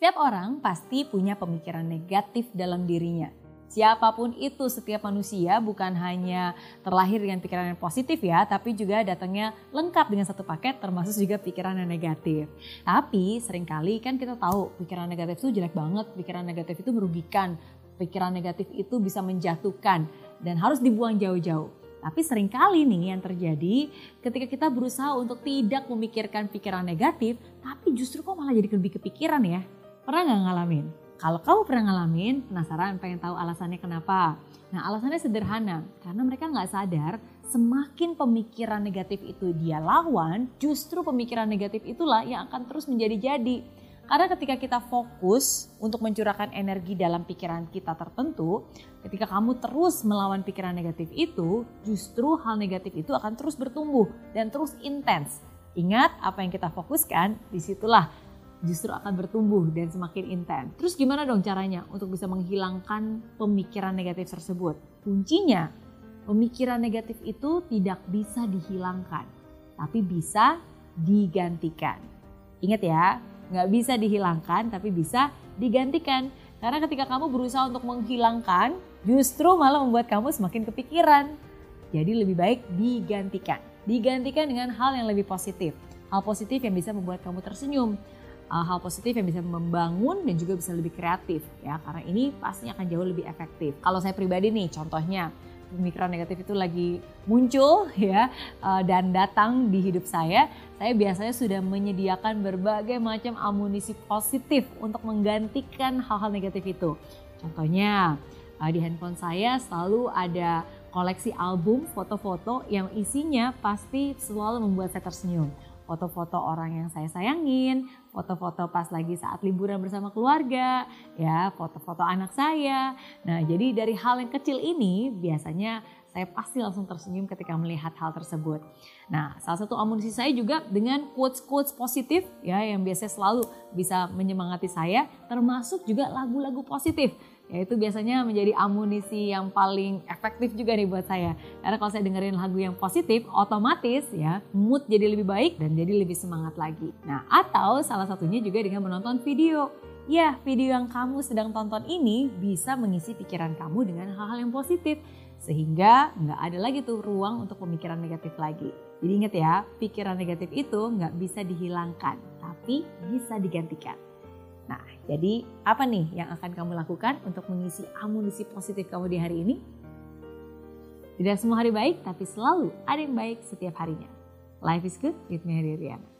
Setiap orang pasti punya pemikiran negatif dalam dirinya. Siapa pun itu setiap manusia bukan hanya terlahir dengan pikiran yang positif ya, tapi juga datangnya lengkap dengan satu paket termasuk juga pikiran yang negatif. Tapi sering kali kan kita tahu pikiran negatif itu jelek banget, pikiran negatif itu merugikan, pikiran negatif itu bisa menjatuhkan dan harus dibuang jauh-jauh. Tapi sering kali nih yang terjadi ketika kita berusaha untuk tidak memikirkan pikiran negatif, tapi justru kok malah jadi lebih kepikiran ya. Pernah nggak ngalamin? Kalau kamu pernah ngalamin, penasaran pengen tahu alasannya kenapa? Nah alasannya sederhana, karena mereka nggak sadar semakin pemikiran negatif itu dia lawan, justru pemikiran negatif itulah yang akan terus menjadi-jadi. Karena ketika kita fokus untuk mencurahkan energi dalam pikiran kita tertentu, ketika kamu terus melawan pikiran negatif itu, justru hal negatif itu akan terus bertumbuh dan terus intens. Ingat apa yang kita fokuskan, di situlah justru akan bertumbuh dan semakin intens. Terus gimana dong caranya untuk bisa menghilangkan pemikiran negatif tersebut? Kuncinya, pemikiran negatif itu tidak bisa dihilangkan, tapi bisa digantikan. Ingat ya, nggak bisa dihilangkan tapi bisa digantikan. Karena ketika kamu berusaha untuk menghilangkan, justru malah membuat kamu semakin kepikiran. Jadi lebih baik digantikan. Digantikan dengan hal yang lebih positif. Hal positif yang bisa membuat kamu tersenyum. Hal positif yang bisa membangun dan juga bisa lebih kreatif ya karena ini pastinya akan jauh lebih efektif. Kalau saya pribadi nih contohnya pemikiran negatif itu lagi muncul ya eh, dan datang di hidup saya, saya biasanya sudah menyediakan berbagai macam amunisi positif untuk menggantikan hal-hal negatif itu. Contohnya eh, di handphone saya selalu ada koleksi album foto-foto yang isinya pasti selalu membuat saya tersenyum foto-foto orang yang saya sayangin, foto-foto pas lagi saat liburan bersama keluarga, ya, foto-foto anak saya. Nah, jadi dari hal yang kecil ini biasanya saya pasti langsung tersenyum ketika melihat hal tersebut. Nah, salah satu amunisi saya juga dengan quotes-quotes positif ya yang biasanya selalu bisa menyemangati saya, termasuk juga lagu-lagu positif ya itu biasanya menjadi amunisi yang paling efektif juga nih buat saya. Karena kalau saya dengerin lagu yang positif, otomatis ya mood jadi lebih baik dan jadi lebih semangat lagi. Nah atau salah satunya juga dengan menonton video. Ya video yang kamu sedang tonton ini bisa mengisi pikiran kamu dengan hal-hal yang positif. Sehingga nggak ada lagi tuh ruang untuk pemikiran negatif lagi. Jadi ingat ya, pikiran negatif itu nggak bisa dihilangkan, tapi bisa digantikan. Nah, jadi apa nih yang akan kamu lakukan untuk mengisi amunisi positif kamu di hari ini? Tidak semua hari baik, tapi selalu ada yang baik setiap harinya. Life is good with Mary Riana.